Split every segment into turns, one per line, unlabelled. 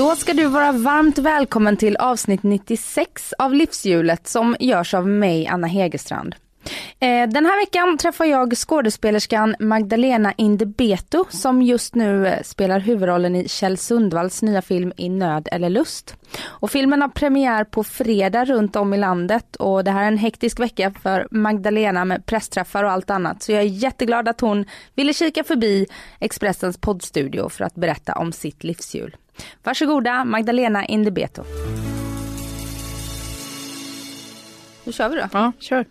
Då ska du vara varmt välkommen till avsnitt 96 av Livshjulet som görs av mig, Anna Hegerstrand. Eh, den här veckan träffar jag skådespelerskan Magdalena Indebeto som just nu eh, spelar huvudrollen i Kjell Sundvalls nya film I nöd eller lust. Och filmen har premiär på fredag runt om i landet och det här är en hektisk vecka för Magdalena med pressträffar och allt annat. Så jag är jätteglad att hon ville kika förbi Expressens poddstudio för att berätta om sitt livshjul. Varsågoda Magdalena Indebeto. Nu kör vi då.
Ja, kör.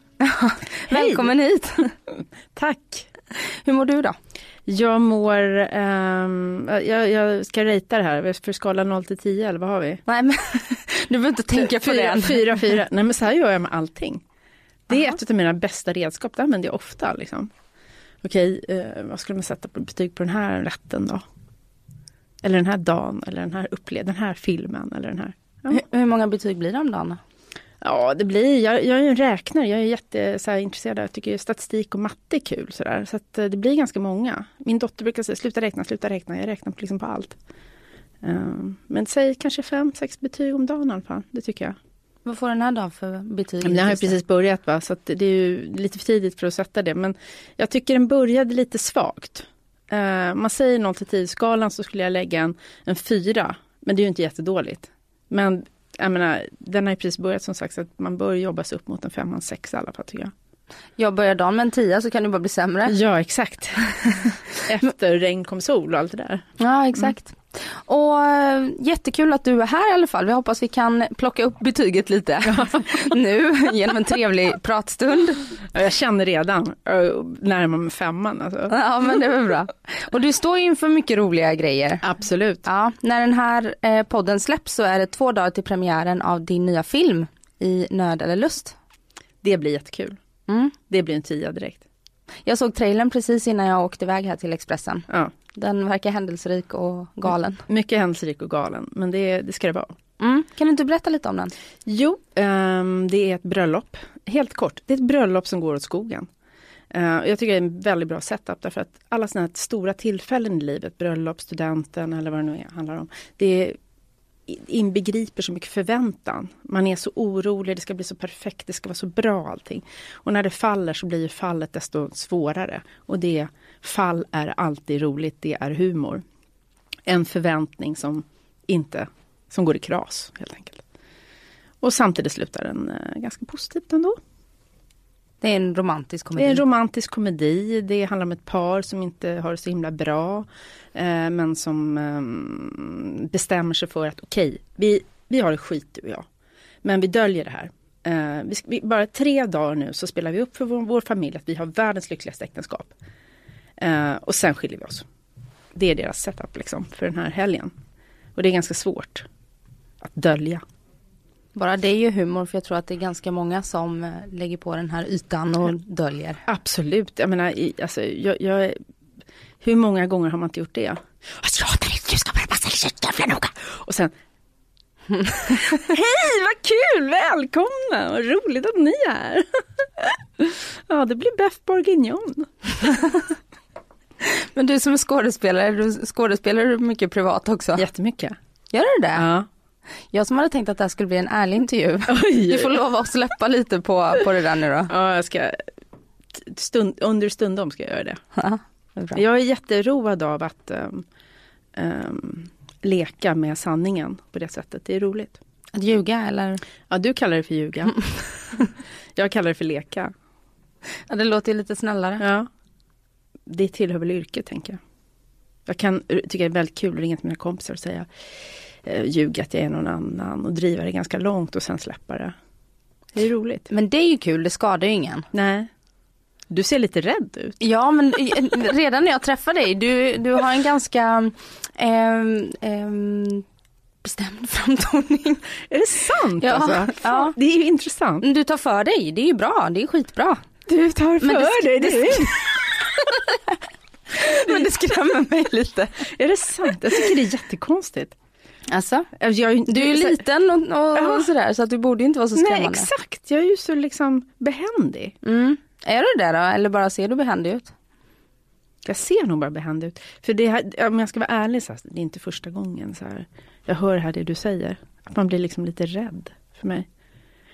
Välkommen hit.
Tack.
Hur mår du då?
Jag mår, um, jag, jag ska rita det här, för skala 0 till 10 eller vad har vi?
Nej men du behöver inte tänka på
fyra,
det.
Fyra, fyra. Nej men så här gör jag med allting. Det är Aha. ett av mina bästa redskap, det använder jag ofta. Liksom. Okej, eh, vad skulle man sätta på betyg på den här rätten då? Eller den här dagen, eller den här upplevelsen, den här filmen eller den här.
Ja. Hur, hur, många betyg blir det om dagen?
Ja, det blir, jag, jag är en räknare, jag är jätteintresserad, jag tycker statistik och matte är kul. Så, där. så att, eh, det blir ganska många. Min dotter brukar säga sluta räkna, sluta räkna, jag räknar liksom på allt. Um, men säg kanske fem, sex betyg om dagen i alla fall, det tycker jag.
Vad får den här dagen för betyg?
Den har precis börjat va, så det är ju lite för tidigt för att sätta det. Men jag tycker den började lite svagt. Uh, man säger 0 till 10 skalan så skulle jag lägga en, en 4. Men det är ju inte jättedåligt. Men jag menar, den har ju precis börjat som sagt så att man bör jobba sig upp mot en 5, 6 i alla fall tycker jag.
Jag börjar dagen med en 10 så kan det bara bli sämre.
Ja exakt. Efter regn kom sol och allt det där.
Ja exakt. Mm. Och äh, jättekul att du är här i alla fall. Vi hoppas vi kan plocka upp betyget lite nu genom en trevlig pratstund.
Jag känner redan, närmar mig femman. Alltså.
Ja men det väl bra. Och du står inför mycket roliga grejer.
Absolut.
Ja, när den här eh, podden släpps så är det två dagar till premiären av din nya film i Nöd eller lust.
Det blir jättekul. Mm. Det blir en tia direkt.
Jag såg trailern precis innan jag åkte iväg här till Expressen.
Ja.
Den verkar händelserik och galen.
Mycket händelserik och galen, men det, det ska det vara.
Mm. Kan du inte berätta lite om den?
Jo, um, det är ett bröllop. Helt kort, det är ett bröllop som går åt skogen. Uh, jag tycker det är en väldigt bra setup därför att alla sådana här stora tillfällen i livet, bröllop, studenten eller vad det nu är, handlar om. Det inbegriper så mycket förväntan. Man är så orolig, det ska bli så perfekt, det ska vara så bra allting. Och när det faller så blir fallet desto svårare. Och det fall är alltid roligt, det är humor. En förväntning som inte, som går i kras helt enkelt. Och samtidigt slutar den eh, ganska positivt ändå.
Det är en romantisk komedi.
Det är en romantisk komedi. Det handlar om ett par som inte har det så himla bra. Eh, men som eh, bestämmer sig för att okej, okay, vi, vi har det skit du och jag. Men vi döljer det här. Eh, vi, vi, bara tre dagar nu så spelar vi upp för vår, vår familj att vi har världens lyckligaste äktenskap. Eh, och sen skiljer vi oss. Det är deras setup liksom för den här helgen. Och det är ganska svårt att dölja.
Bara det är ju humor för jag tror att det är ganska många som eh, lägger på den här ytan och döljer.
Absolut, jag menar, alltså, jag, jag, hur många gånger har man inte gjort det? Alltså, jag hatar inte, du ska bara passa dig jävla noga. Och sen Hej, vad kul! Välkomna! Vad roligt att ni är här. ja, det blir beff bourguignon.
Men du som är skådespelare, du skådespelar du mycket privat också?
Jättemycket.
Gör du det?
Ja.
Jag som hade tänkt att det här skulle bli en ärlig intervju. Oj. Du får lov att släppa lite på, på det där nu då.
Ja, jag ska stund, under stundom ska jag göra det. Ja, det jag är jätteroad av att um, um, leka med sanningen på det sättet. Det är roligt.
Att ljuga eller?
Ja, du kallar det för ljuga. jag kallar det för leka.
Ja, det låter ju lite snällare.
Ja. Det tillhör väl yrket, tänker jag. Jag kan tycka det är väldigt kul att ringa till mina kompisar och säga eh, ljuga att jag är någon annan och driva det ganska långt och sen släppa det. Det är roligt.
Men det är ju kul, det skadar ju ingen.
Nej. Du ser lite rädd ut.
Ja men redan när jag träffar dig, du, du har en ganska eh, eh, bestämd framtoning.
Är det sant
Ja,
alltså?
ja.
Det är ju intressant.
Du tar för dig, det är ju bra, det är skitbra.
Du tar för
det
dig.
det
Det
Men det skrämmer mig lite.
är det sant? Jag tycker det är jättekonstigt.
Alltså,
Jag,
du är ju liten och, och,
Ja.
och sådär så att du borde inte vara så skrämmande.
Nej exakt, jag är ju så liksom behändig.
Mm. Är du det då, eller bara ser du behändig ut?
Jag ser nog bara behändig ut. För det här, om jag ska vara ärlig, så här, det är inte första gången så här. Jag hör här det du säger. Att man blir liksom lite rädd för mig.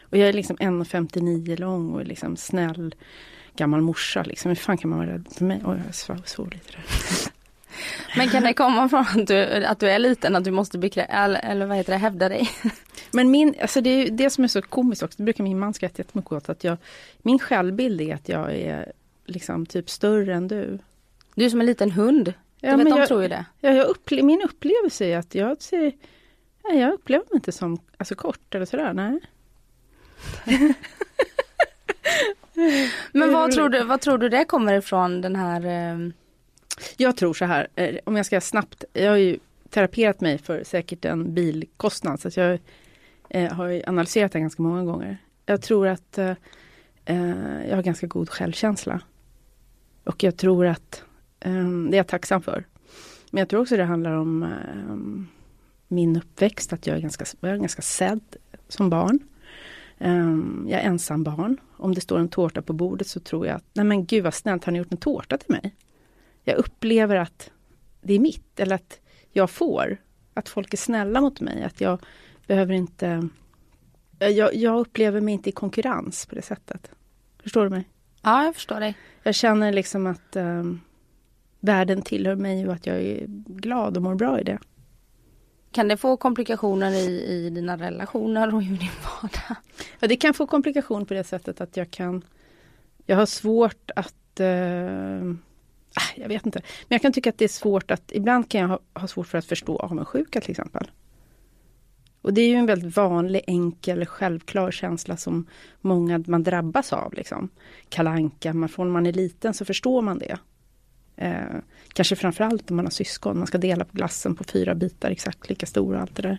Och jag är liksom 1,59 lång och liksom snäll gammal morsa. Liksom. Hur fan kan man vara rädd för mig? Oj, jag svor, svor lite där.
Men kan det komma från att du, att du är liten, att du måste bekrä- eller, vad heter det, hävda dig?
Men min, alltså det är det som är så komiskt också, det brukar min man skratta jättemycket åt. Att jag, min självbild är att jag är liksom typ större än du.
Du är som en liten hund. Du
Ja,
vet,
men
de
jag,
tror ju det.
Ja, jag upple- min upplevelse är att jag ser, nej, jag upplever mig inte som alltså, kort eller sådär. Nej.
Men vad tror, du, vad tror du det kommer ifrån den här... Eh,
Jag tror så här, eh, om jag ska snabbt, jag har ju teraperat mig för säkert en bilkostnad så jag eh, har ju analyserat det ganska många gånger. Jag tror att eh, eh, jag har ganska god självkänsla. Och jag tror att eh, det är jag tacksam för. Men jag tror också det handlar om eh, min uppväxt, att jag är ganska, jag är ganska sedd som barn. Um, jag är ensam barn. Om det står en tårta på bordet så tror jag att, nej men gud vad snällt, har ni gjort en tårta till mig? Jag upplever att det är mitt, eller att jag får. Att folk är snälla mot mig, att jag behöver inte... Jag, jag upplever mig inte i konkurrens på det sättet. Förstår du mig?
ja, jag förstår dig.
Jag känner liksom att um, världen tillhör mig och att jag är glad och mår bra i det.
Kan det få komplikationer i, i dina relationer och i din vardag?
Ja, det kan få komplikationer på det sättet att jag kan... Jag har svårt att... Eh, ah, jag vet inte. Men jag kan tycka att det är svårt att... Ibland kan jag ha, ha svårt för att förstå avundsjuka till exempel. Och det är ju en väldigt vanlig, enkel, självklar känsla som många man drabbas av. Liksom. Kalanka, man, från man är liten så förstår man det. Eh, kanske framförallt om man har syskon, man ska dela på glassen på fyra bitar exakt lika stora allt det där.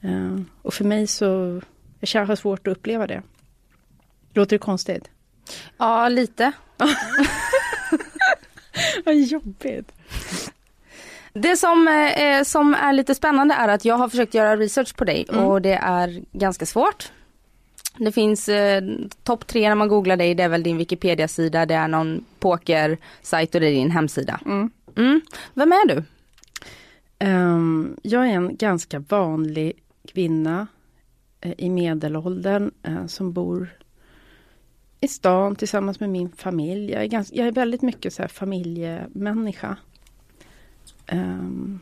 Eh, och för mig så, jag har svårt att uppleva det. Låter det konstigt?
Ja, lite.
Vad jobbigt.
Det som, eh, som är lite spännande är att jag har försökt göra research på dig
Mm.
och det är ganska svårt. Det finns eh, topp tre när man googlar dig, det är väl din Wikipedia-sida, det är någon pokersajt och det är din hemsida.
Mm.
Mm. Vem är du?
Ehm, jag är en ganska vanlig kvinna eh, i medelåldern eh, som bor i stan tillsammans med min familj. Jag är, ganska, jag är väldigt mycket så här familjemänniska. Um,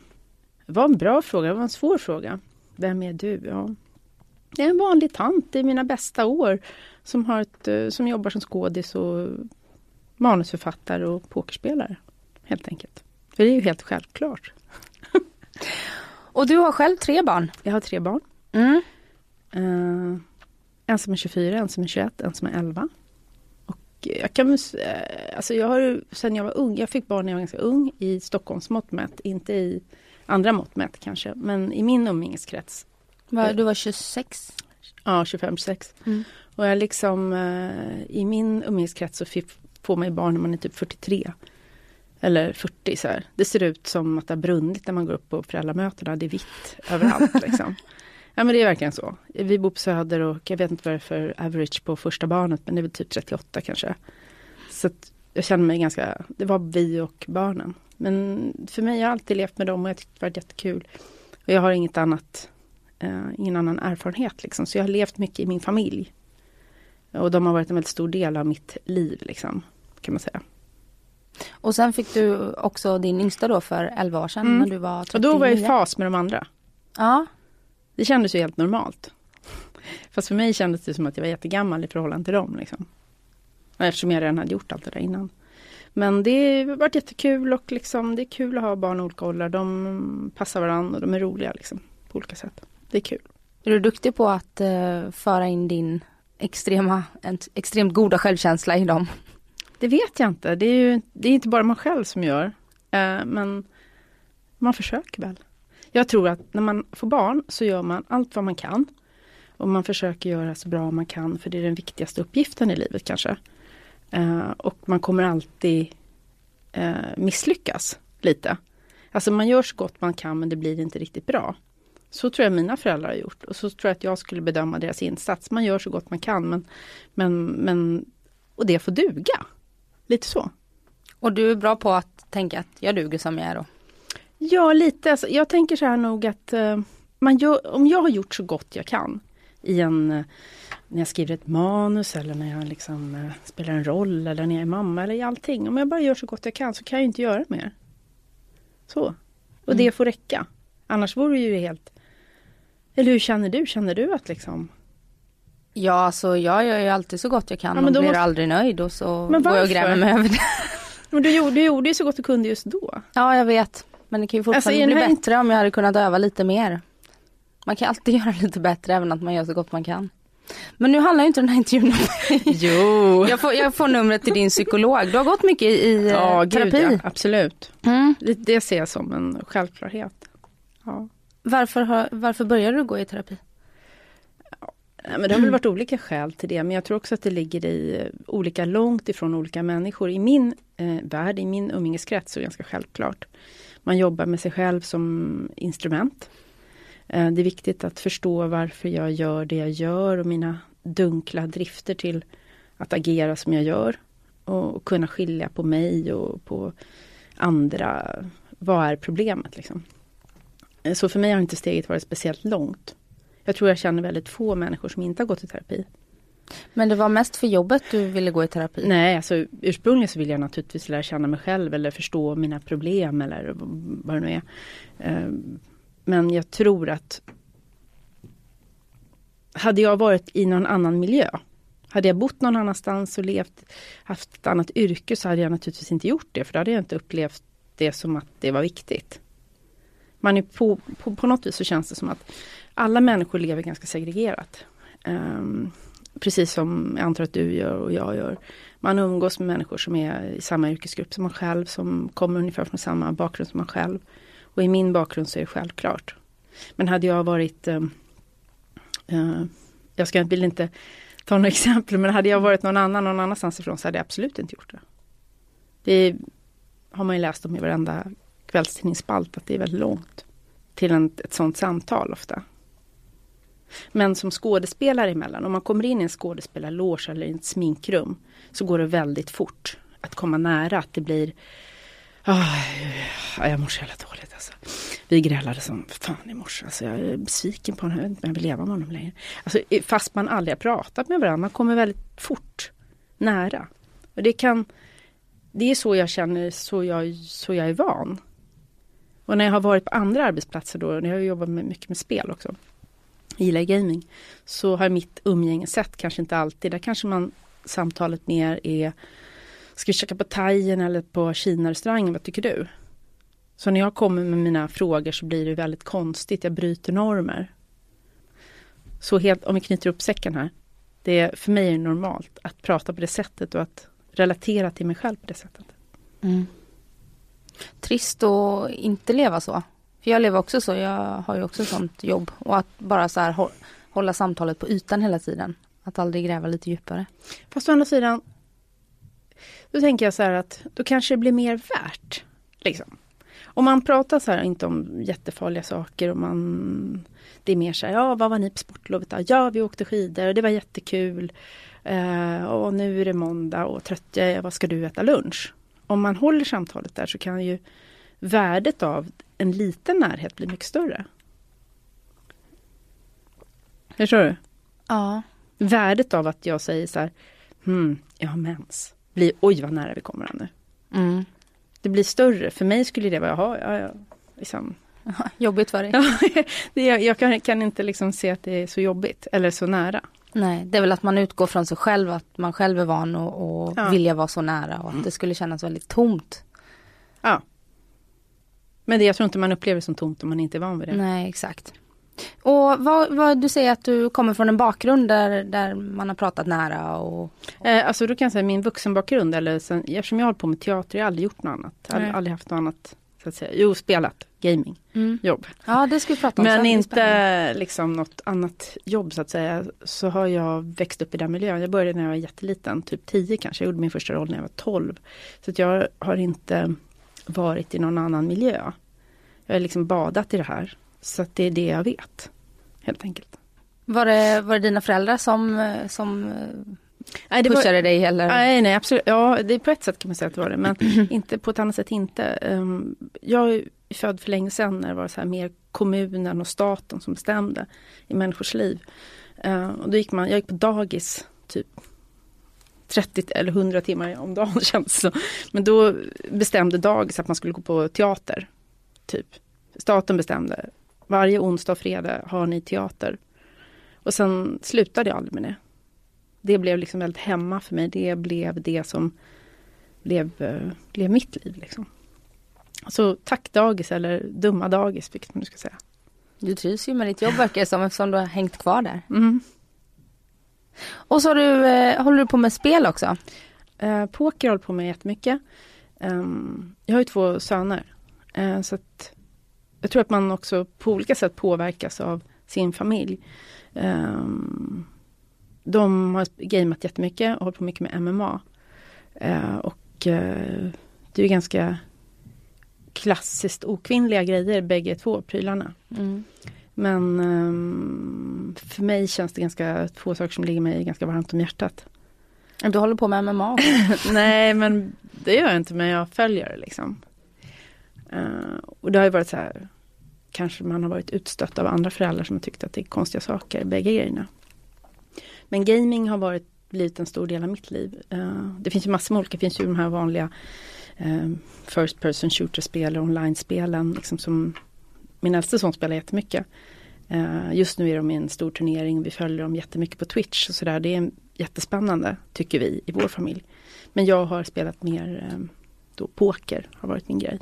det var en bra fråga, det var en svår fråga. Vem är du? Ja. Jag är en vanlig tant i mina bästa år som, har ett, eh, som jobbar som skådis och manusförfattare och pokerspelare. Helt enkelt. För det är ju helt självklart.
Och du har själv tre barn.
Jag har tre barn.
Mm.
Eh, en som är 24, en som är 21, en som är 11. Och jag kan eh, alltså jag har sen jag var ung, jag fick barn när jag var ganska ung i Stockholms mått mätt, inte i andra mått mätt kanske, men i min umgängeskrets.
Va, Du var 26.
Ja, 25-26.
Mm.
Och jag liksom, eh, i min umgängeskrets så fick, får man ju barn när man är typ 43. Eller 40 så här. Det ser ut som att det har brunnit när man går upp på föräldramötena. Det är vitt överallt liksom. Ja men det är verkligen så. Vi bor på Söder och jag vet inte vad det är för average på första barnet men det är väl typ 38 kanske. Så att jag känner mig ganska, det var vi och barnen. Men för mig, jag har alltid levt med dem och jag tyckte det var jättekul. Och jag har inget annat, eh, ingen annan erfarenhet liksom. Så jag har levt mycket i min familj. Och de har varit en väldigt stor del av mitt liv liksom, kan man säga.
Och sen fick du också din yngsta då för 11 år sedan
Mm.
när du var 39.
Och då var jag i fas med de andra.
Ja.
Det kändes ju helt normalt. Fast för mig kändes det som att jag var jättegammal i förhållande till dem. Liksom. Eftersom jag redan hade gjort allt det där innan. Men det har varit jättekul och liksom, det är kul att ha barn i olika åldrar. De passar varandra och de är roliga liksom, på olika sätt. Det är kul.
Är du duktig på att eh, föra in din extrema, extremt goda självkänsla i dem?
Det vet jag inte. Det är ju det är inte bara man själv som gör. Eh, men man försöker väl. Jag tror att när man får barn så gör man allt vad man kan. Och man försöker göra så bra man kan för det är den viktigaste uppgiften i livet kanske. Uh, och man kommer alltid uh, misslyckas lite. Alltså man gör så gott man kan men det blir inte riktigt bra. Så tror jag mina föräldrar har gjort och så tror jag att jag skulle bedöma deras insats. Man gör så gott man kan men, men, men och det får duga. Lite så.
Och du är bra på att tänka att jag duger som jag är då?
Ja, lite. Alltså, jag tänker så här nog att uh, man gör, om jag har gjort så gott jag kan i en, uh, när jag skriver ett manus eller när jag liksom, uh, spelar en roll eller när jag är mamma eller i allting. Om jag bara gör så gott jag kan så kan jag inte göra mer. Så. Och mm. det får räcka. Annars vore det ju helt... Eller hur känner du? Känner du att liksom...
Ja, alltså jag gör ju alltid så gott jag kan ja, och blir måste... aldrig nöjd och så går jag och grämer mig över det.
Men du gjorde, du gjorde ju så gott du kunde just då.
Ja, jag vet. Men det kan ju fortfarande alltså, bli här... bättre om jag hade kunnat öva lite mer. Man kan alltid göra lite bättre även att man gör så gott man kan. Men nu handlar ju inte den här intervjun om mig.
Jo.
Jag får, jag får numret till din psykolog. Du har gått mycket i ja, terapi. Gud, ja,
absolut. Mm. Det, det ser jag som en självklarhet. Ja.
Varför, har, varför började du gå i terapi?
Men det har väl varit olika skäl till det, men jag tror också att det ligger i eh, olika långt ifrån olika människor. I min eh, värld, i min umgängeskrets, så är det ganska självklart. Man jobbar med sig själv som instrument. Eh, det är viktigt att förstå varför jag gör det jag gör och mina dunkla drifter till att agera som jag gör. Och kunna skilja på mig och på andra. Vad är problemet liksom? Så för mig har inte steget varit speciellt långt. Jag tror jag känner väldigt få människor som inte har gått i terapi.
Men det var mest för jobbet du ville gå i terapi?
Nej, alltså ursprungligen så ville jag naturligtvis lära känna mig själv eller förstå mina problem eller vad det nu är. Eh, men jag tror att hade jag varit i någon annan miljö, hade jag bott någon annanstans och levt, haft ett annat yrke så hade jag naturligtvis inte gjort det för då hade jag inte upplevt det som att det var viktigt. Man är på, på, på något vis så känns det som att alla människor lever ganska segregerat. Um, precis som jag antar att du gör och jag gör. Man umgås med människor som är i samma yrkesgrupp som man själv, som kommer ungefär från samma bakgrund som man själv. Och i min bakgrund så är det självklart. Men hade jag varit uh, uh, Jag ska, vill inte ta några exempel, men hade jag varit någon annan någon annanstans ifrån så hade jag absolut inte gjort det. Det har man ju läst om i varenda kvällstidningsspalt, att det är väldigt långt till en, ett sånt samtal ofta. Men som skådespelare emellan, om man kommer in i en skådespelarloge eller i ett sminkrum så går det väldigt fort att komma nära, att det blir Oh, jag mår så jävla dåligt alltså. Vi grälade som fan i morse. Alltså, jag är besviken på honom. Jag vet inte om jag vill leva med honom längre. Alltså, fast man aldrig har pratat med varandra. Man kommer väldigt fort nära. Och det kan Det är så jag känner, så jag, så jag är van. Och när jag har varit på andra arbetsplatser då, när jag har jobbat med, mycket med spel också. Gillar gaming. Så har mitt umgängessätt kanske inte alltid, där kanske man samtalet mer är Ska vi käka på thaien eller på Kina-restaurangen, vad tycker du? Så när jag kommer med mina frågor så blir det väldigt konstigt, jag bryter normer. Så helt, om vi knyter upp säcken här. Det är, för mig är det normalt att prata på det sättet och att relatera till mig själv på det sättet. Mm.
Trist att inte leva så. För jag lever också så, jag har ju också sånt jobb. Och att bara så här hålla samtalet på ytan hela tiden. Att aldrig gräva lite djupare.
Fast å andra sidan, då tänker jag så här att då kanske det blir mer värt. Liksom. Om man pratar så här, inte om jättefarliga saker och man Det är mer så här, ja vad var ni på sportlovet då? Ja vi åkte skidor och det var jättekul. Uh, och nu är det måndag och trött jag är, vad ska du äta lunch? Om man håller samtalet där så kan ju värdet av en liten närhet bli mycket större. Förstår du?
Ja.
Värdet av att jag säger så här, hmm, jag har mens blir oj vad nära vi kommer nu. Mm. Det blir större, för mig skulle det vara, jaha, ja, ja, liksom.
Jobbigt dig?
det, jag kan, kan, inte liksom se att det är så jobbigt eller så nära.
Nej, det är väl att man utgår från sig själv, att man själv är van och, och ja. vilja vara så nära och att det skulle kännas väldigt tomt.
Ja. Men det, jag tror inte man upplever det som tomt om man inte är van vid det.
Nej, exakt. Och vad, vad, du säger att du kommer från en bakgrund där, där man har pratat nära och...
Eh, alltså då kan jag säga min vuxenbakgrund eller sen, eftersom jag har hållit på med teater, jag har aldrig gjort något annat. Jag har aldrig haft något annat Så att säga. Jo, spelat, gaming,
Mm.
jobb.
Ja, det ska vi prata om.
Men inte liksom något annat jobb så att säga. Så har jag växt upp i den miljön. Jag började när jag var jätteliten, typ 10 kanske. Jag gjorde min första roll när jag var 12. Så att jag har inte varit i någon annan miljö. Jag har liksom badat i det här. Så att det är det jag vet. Helt enkelt.
Var det, var det dina föräldrar som, som
Nej, det
pushade dig eller?
Nej, nej absolut. Ja, det är på ett sätt kan man säga att det var det. Men inte på ett annat sätt inte. Ehm, Jag är född för länge sedan när det var så här mer kommunen och staten som bestämde i människors liv. Ehm, Och då gick man, jag gick på dagis typ 30 eller 100 timmar om dagen känns som. Men då bestämde dagis att man skulle gå på teater. Typ. Staten bestämde. Varje onsdag och fredag har ni teater. Och sen slutade jag aldrig med det det blev liksom väldigt hemma för mig. Det blev det som blev, eh, blev mitt liv. Liksom. Så tack dagis eller dumma dagis, vilket man ska säga.
Du trivs ju med ditt jobb verkar det som eftersom du har hängt kvar där.
Mm.
Och så du, eh, håller du på med spel också?
Eh, poker håller på med jättemycket. Um, jag har ju två söner. Eh, så att jag tror att man också på olika sätt påverkas av sin familj. Um, de har gameat jättemycket och hållit på mycket med MMA. Eh, och eh, det är ganska klassiskt okvinnliga grejer bägge två prylarna.
Mm.
Men ehm, för mig känns det ganska två saker som ligger mig ganska varmt om hjärtat.
Du håller på med MMA?
Nej men det gör jag inte men jag följer det liksom. Eh, och det har ju varit så här Kanske man har varit utstött av andra föräldrar som har tyckt att det är konstiga saker, bägge grejerna. Men gaming har varit, blivit en stor del av mitt liv. Uh, det finns ju massor med olika, det finns ju de här vanliga uh, First person shooter-spel och online-spelen liksom som min äldste son spelar jättemycket. Uh, just nu är de i en stor turnering, och vi följer dem jättemycket på Twitch och sådär. Det är jättespännande tycker vi i vår familj. Men jag har spelat mer um, då poker har varit min grej.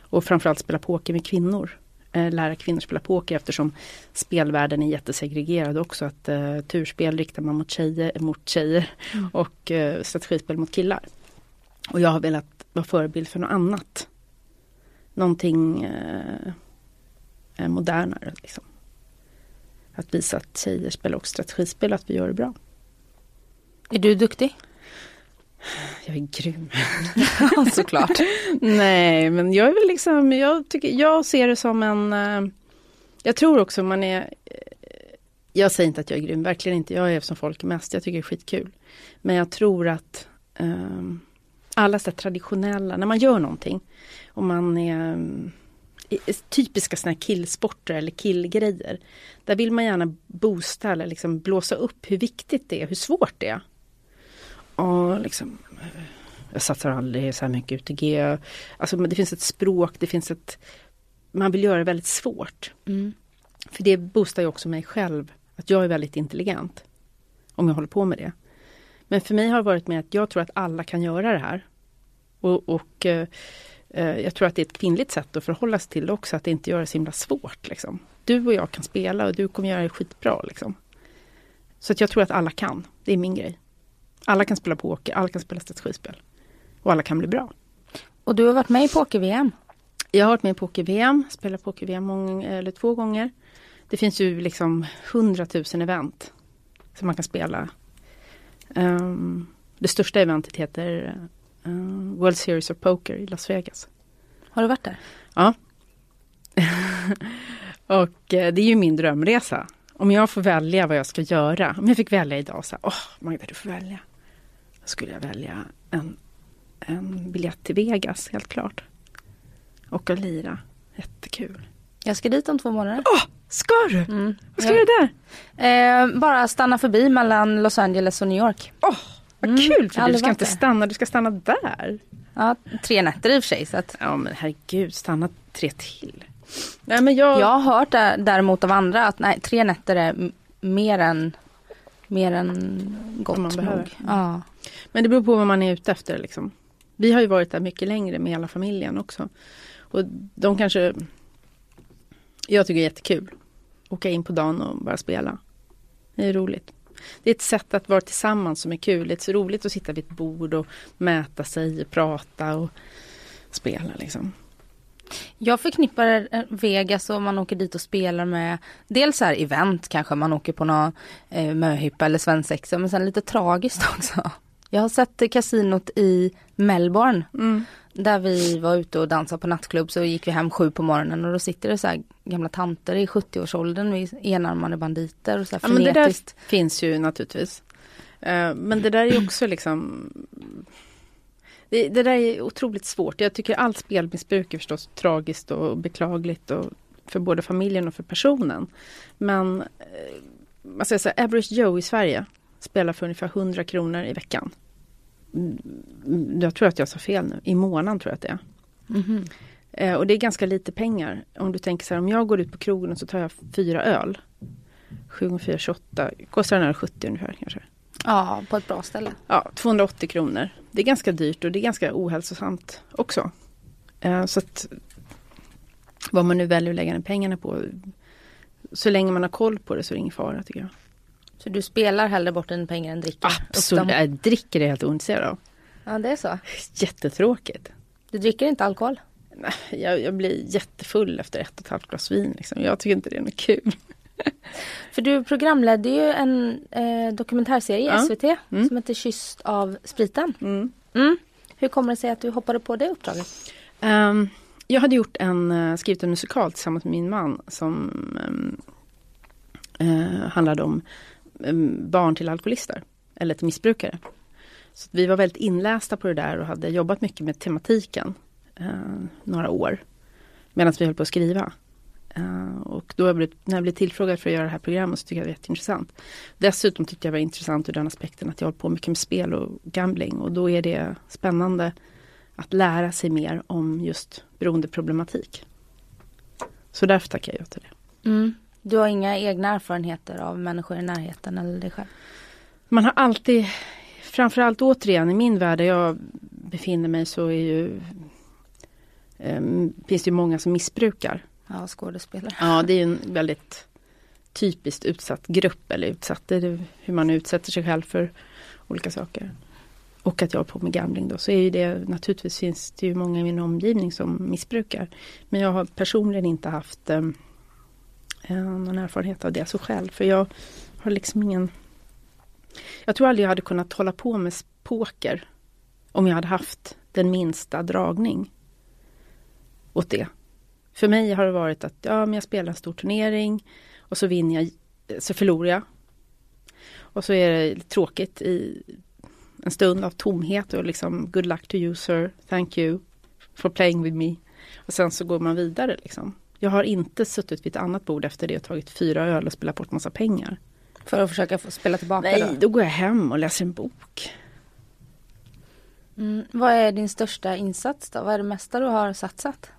Och framförallt spela poker med kvinnor. Uh, lära kvinnor spela poker eftersom spelvärlden är jättesegregerad också. Att uh, turspel riktar man mot tjejer, mot tjejer
Mm.
och uh, strategispel mot killar. Och jag har velat vara förebild för något annat. Någonting eh, modernare. Liksom. Att visa att tjejer spelar också strategispel och att vi gör det bra.
Är du duktig?
Jag är grym.
Såklart.
Nej, men jag är väl liksom, jag, tycker, jag ser det som en... Eh, jag tror också man är... Eh, jag säger inte att jag är grym, verkligen inte. Jag är som folk mest, jag tycker det är skitkul. Men jag tror att eh, alla så traditionella, när man gör någonting och man är typiska såna här killsporter eller killgrejer. Där vill man gärna boosta eller liksom blåsa upp hur viktigt det är, hur svårt det är. Och liksom, jag satsar aldrig så här mycket UTG. Alltså det finns ett språk, det finns ett... Man vill göra det väldigt svårt.
Mm.
För det boostar ju också mig själv, att jag är väldigt intelligent. Om jag håller på med det. Men för mig har det varit med att jag tror att alla kan göra det här. Och, och eh, jag tror att det är ett kvinnligt sätt att förhålla sig till det också, att inte göra det så himla svårt. Liksom. Du och jag kan spela och du kommer göra det skitbra. Liksom. Så att jag tror att alla kan, det är min grej. Alla kan spela poker, alla kan spela strategispel. Och alla kan bli bra.
Och du har varit med i poker-VM?
Jag har varit med i poker-VM, spelat poker-VM eller två gånger. Det finns ju liksom hundratusen event som man kan spela. Um, det största eventet heter uh, World Series of Poker i Las Vegas.
Har du varit där?
Ja. och eh, det är ju min drömresa. Om jag får välja vad jag ska göra. Om jag fick välja idag så åh oh, Magda du får välja. Skulle jag välja en, en biljett till Vegas helt klart. Och att lira. Jättekul.
Jag ska dit om två månader.
Åh, oh, ska du?
Mm.
Vad ska du göra där?
Eh, bara stanna förbi mellan Los Angeles och New York.
Åh, oh, vad
Mm,
kul för dig. Du ska inte
där.
stanna, du ska stanna där.
Ja, tre nätter i och för sig. Så att
Ja men herregud, stanna tre till. Nej men jag...
jag har hört där, däremot av andra att nej, tre nätter är mer än, mer än gott
man behöver.
nog. Ja.
Men det beror på vad man är ute efter liksom. Vi har ju varit där mycket längre med hela familjen också. Och de kanske... Jag tycker det är jättekul. Åka in på dagen och bara spela. Det är roligt. Det är ett sätt att vara tillsammans som är kul. Det är så roligt att sitta vid ett bord och mäta sig, prata och spela liksom.
Jag förknippar eh, Vegas och man åker dit och spelar med dels här event kanske man åker på någon eh, möhippa eller svensexa men sen lite tragiskt också. Jag har sett kasinot i Melbourne. Mm. Där vi var ute och dansade på nattklubb så gick vi hem sju på morgonen och då sitter det så här gamla tanter i 70-årsåldern med enarmade banditer och så här ja,
men Det där finns ju naturligtvis. Uh, men det där är också liksom det, det, där är otroligt svårt. Jag tycker allt spelmissbruk är förstås tragiskt och beklagligt och för både familjen och för personen. Men man säger så här, Average Joe i Sverige spelar för ungefär 100 kronor i veckan. Mm, jag tror att jag sa fel nu, i månaden tror jag att det är. Mm -hmm. eh, och det är ganska lite pengar. Om du tänker så här, om jag går ut på krogen och så tar jag fyra öl. 7 gånger 4, 28, kostar den här 70 ungefär kanske.
Ja, på ett bra ställe.
Ja, 280 kronor. Det är ganska dyrt och det är ganska ohälsosamt också. Eh, så att vad man nu väljer att lägga den pengarna på. Så länge man har koll på det så är det ingen fara tycker jag.
Så du spelar hellre bort än pengar än dricker?
Absolut, jag dricker är helt ointresserad av.
Ja det är så?
Jättetråkigt.
Du dricker inte alkohol?
Nej, jag, jag blir jättefull efter ett och ett halvt glas vin. Liksom. Jag tycker inte det är något kul.
För du programledde ju en eh, dokumentärserie i ja. SVT mm. som heter Kysst av spriten. Mm. Mm. Hur kommer det sig att du hoppade på det uppdraget?
Um, jag hade gjort en, uh, skrivit en musikal tillsammans med min man som um, uh, handlade om um, barn till alkoholister eller till missbrukare. Så vi var väldigt inlästa på det där och hade jobbat mycket med tematiken uh, några år medan vi höll på att skriva. Uh, och då jag blivit, när jag blev tillfrågad för att göra det här programmet så tyckte jag det var jätteintressant. Dessutom tyckte jag det var intressant ur den aspekten att jag håller på mycket med spel och gambling och då är det spännande att lära sig mer om just beroendeproblematik. Så därför tackar jag ja till det.
Mm. Du har inga egna erfarenheter av människor i närheten eller dig själv?
Man har alltid, framförallt återigen i min värld där jag befinner mig så är ju, um, finns det många som missbrukar.
Ja, skådespelare.
Ja, det är en väldigt typiskt utsatt grupp eller utsatt, det är hur man utsätter sig själv för olika saker. Och att jag har på med gambling då, så är ju det naturligtvis finns det ju många i min omgivning som missbrukar. Men jag har personligen inte haft ehm, eh, någon erfarenhet av det så själv, för jag har liksom ingen Jag tror aldrig jag hade kunnat hålla på med poker om jag hade haft den minsta dragning åt det. För mig har det varit att ja, men jag spelar en stor turnering och så vinner jag, så förlorar jag. Och så är det tråkigt i en stund av tomhet och liksom good luck to you sir, thank you for playing with me. Och sen så går man vidare liksom. Jag har inte suttit vid ett annat bord efter det och tagit fyra öl och spelat bort massa pengar.
För att försöka få spela tillbaka
Nej, då? då går jag hem och läser en bok.
Mm, vad är din största insats då? Vad är det mesta du har satsat?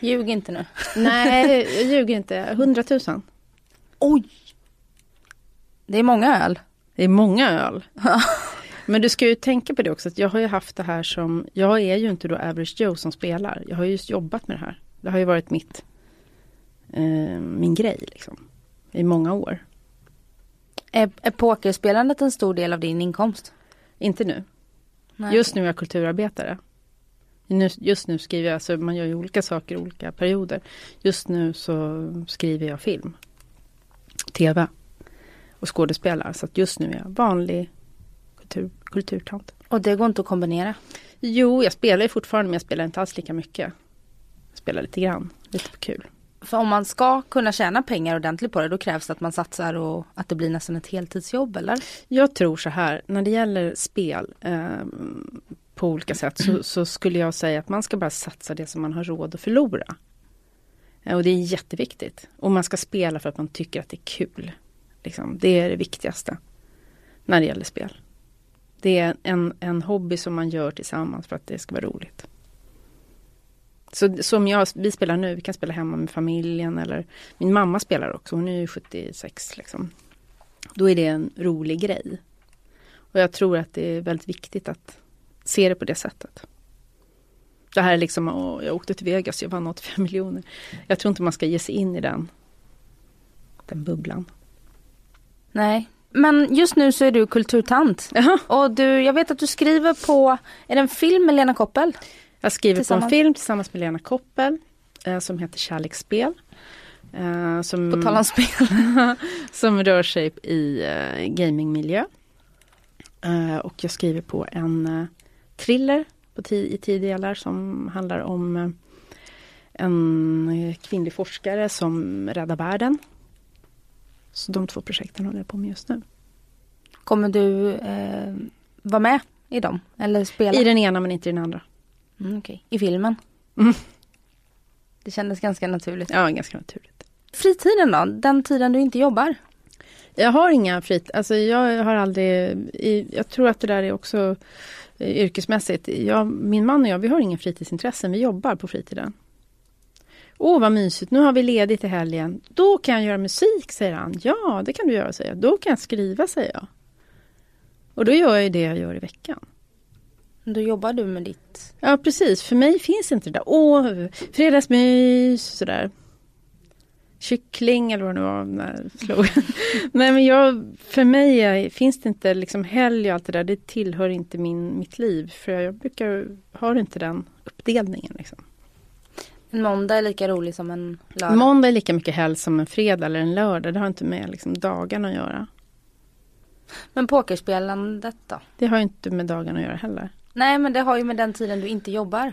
Ljug inte nu.
Nej, jag ljuger inte. 100 000.
Oj! Det är många öl.
Det är många öl. Men du ska ju tänka på det också att jag har ju haft det här som, jag är ju inte då Average Joe som spelar. Jag har ju just jobbat med det här. Det har ju varit mitt, eh, min grej liksom. I många år.
Är, är pokerspelandet en stor del av din inkomst?
Inte nu. Nej. Just nu är jag kulturarbetare. Just nu skriver jag, alltså man gör ju olika saker i olika perioder. Just nu så skriver jag film. TV. Och skådespelar. Så att just nu är jag vanlig kultur, kulturtant.
Och det går inte att kombinera?
Jo, jag spelar ju fortfarande men jag spelar inte alls lika mycket. Jag spelar lite grann, lite på kul.
För om man ska kunna tjäna pengar ordentligt på det då krävs det att man satsar och att det blir nästan ett heltidsjobb eller?
Jag tror så här, när det gäller spel eh, på olika sätt så, så, skulle jag säga att man ska bara satsa det som man har råd att förlora. Eh, och det är jätteviktigt. Och man ska spela för att man tycker att det är kul. Liksom, det är det viktigaste när det gäller spel. Det är en, en hobby som man gör tillsammans för att det ska vara roligt. Så som jag, vi spelar nu, vi kan spela hemma med familjen eller min mamma spelar också, hon är ju 76 liksom. Då är det en rolig grej. Och jag tror att det är väldigt viktigt att se det på det sättet. Det här är liksom, åh, jag åkte till Vegas, jag vann 85 miljoner. Jag tror inte man ska ge sig in i den, den bubblan.
Nej, men just nu så är du kulturtant.
Jaha.
Och du, jag vet att du skriver på, är det en film med Lena Koppel?
Jag skriver på en film tillsammans med Lena Koppel eh, som heter Kärleksspel. Eh, som,
På tal om spel.
som rör sig i eh, gamingmiljö. Eh, och jag skriver på en eh, thriller i tio delar som handlar om eh, en kvinnlig forskare som räddar världen. Så de två projekten håller jag på med just nu.
Kommer du eh, vara med i dem? Eller spela?
I den ena men inte i den andra.
Mm, okej. I filmen?
Mm.
Det kändes ganska naturligt.
Ja, ganska naturligt.
Fritiden då? Den tiden du inte jobbar?
Jag har inga frit... Alltså jag har aldrig... Jag tror att det där är också yrkesmässigt. Jag, min man och jag, vi har inga fritidsintressen. Vi jobbar på fritiden. Åh vad mysigt, nu har vi ledigt i helgen. Då kan jag göra musik, säger han. Ja, det kan du göra, säger jag. Då kan jag skriva, säger jag. Och då gör jag ju det jag gör i veckan.
Då jobbar du med ditt...
Ja, precis. För mig finns inte det där. Åh, fredagsmys, sådär. Kyckling eller vad det nu var. Nej, slogan. Nej men jag, för mig är, finns det inte liksom helg och allt det där. Det tillhör inte min, mitt liv. För jag, brukar, har inte den uppdelningen. Liksom.
En måndag är lika rolig som en lördag.
Måndag är lika mycket helg som en fredag eller en lördag. Det har inte med liksom, dagarna att göra.
Men pokerspelandet då?
Det har inte med dagarna att göra heller.
Nej men det har ju med den tiden du inte jobbar.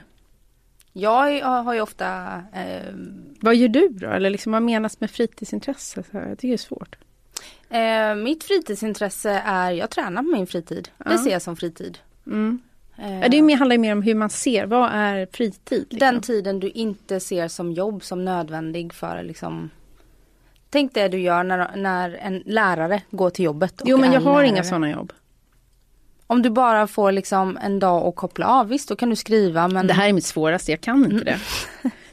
Jag har ju ofta eh,
Vad gör du då? Eller liksom, vad menas med fritidsintresse? Så här, jag tycker det är svårt.
eh, Mitt fritidsintresse är, jag tränar på min fritid.
Ja.
Det ser jag som fritid.
Mm.
Eh,
det handlar ju mer om hur man ser. Vad är fritid? Liksom?
Den tiden du inte ser som jobb, som nödvändig för liksom Tänk det du gör när, när en lärare går till jobbet.
Jo men jag har
lärare.
inga sådana jobb.
Om du bara får liksom en dag att koppla av, visst då kan du skriva men
Det här är mitt svåraste, jag kan inte det.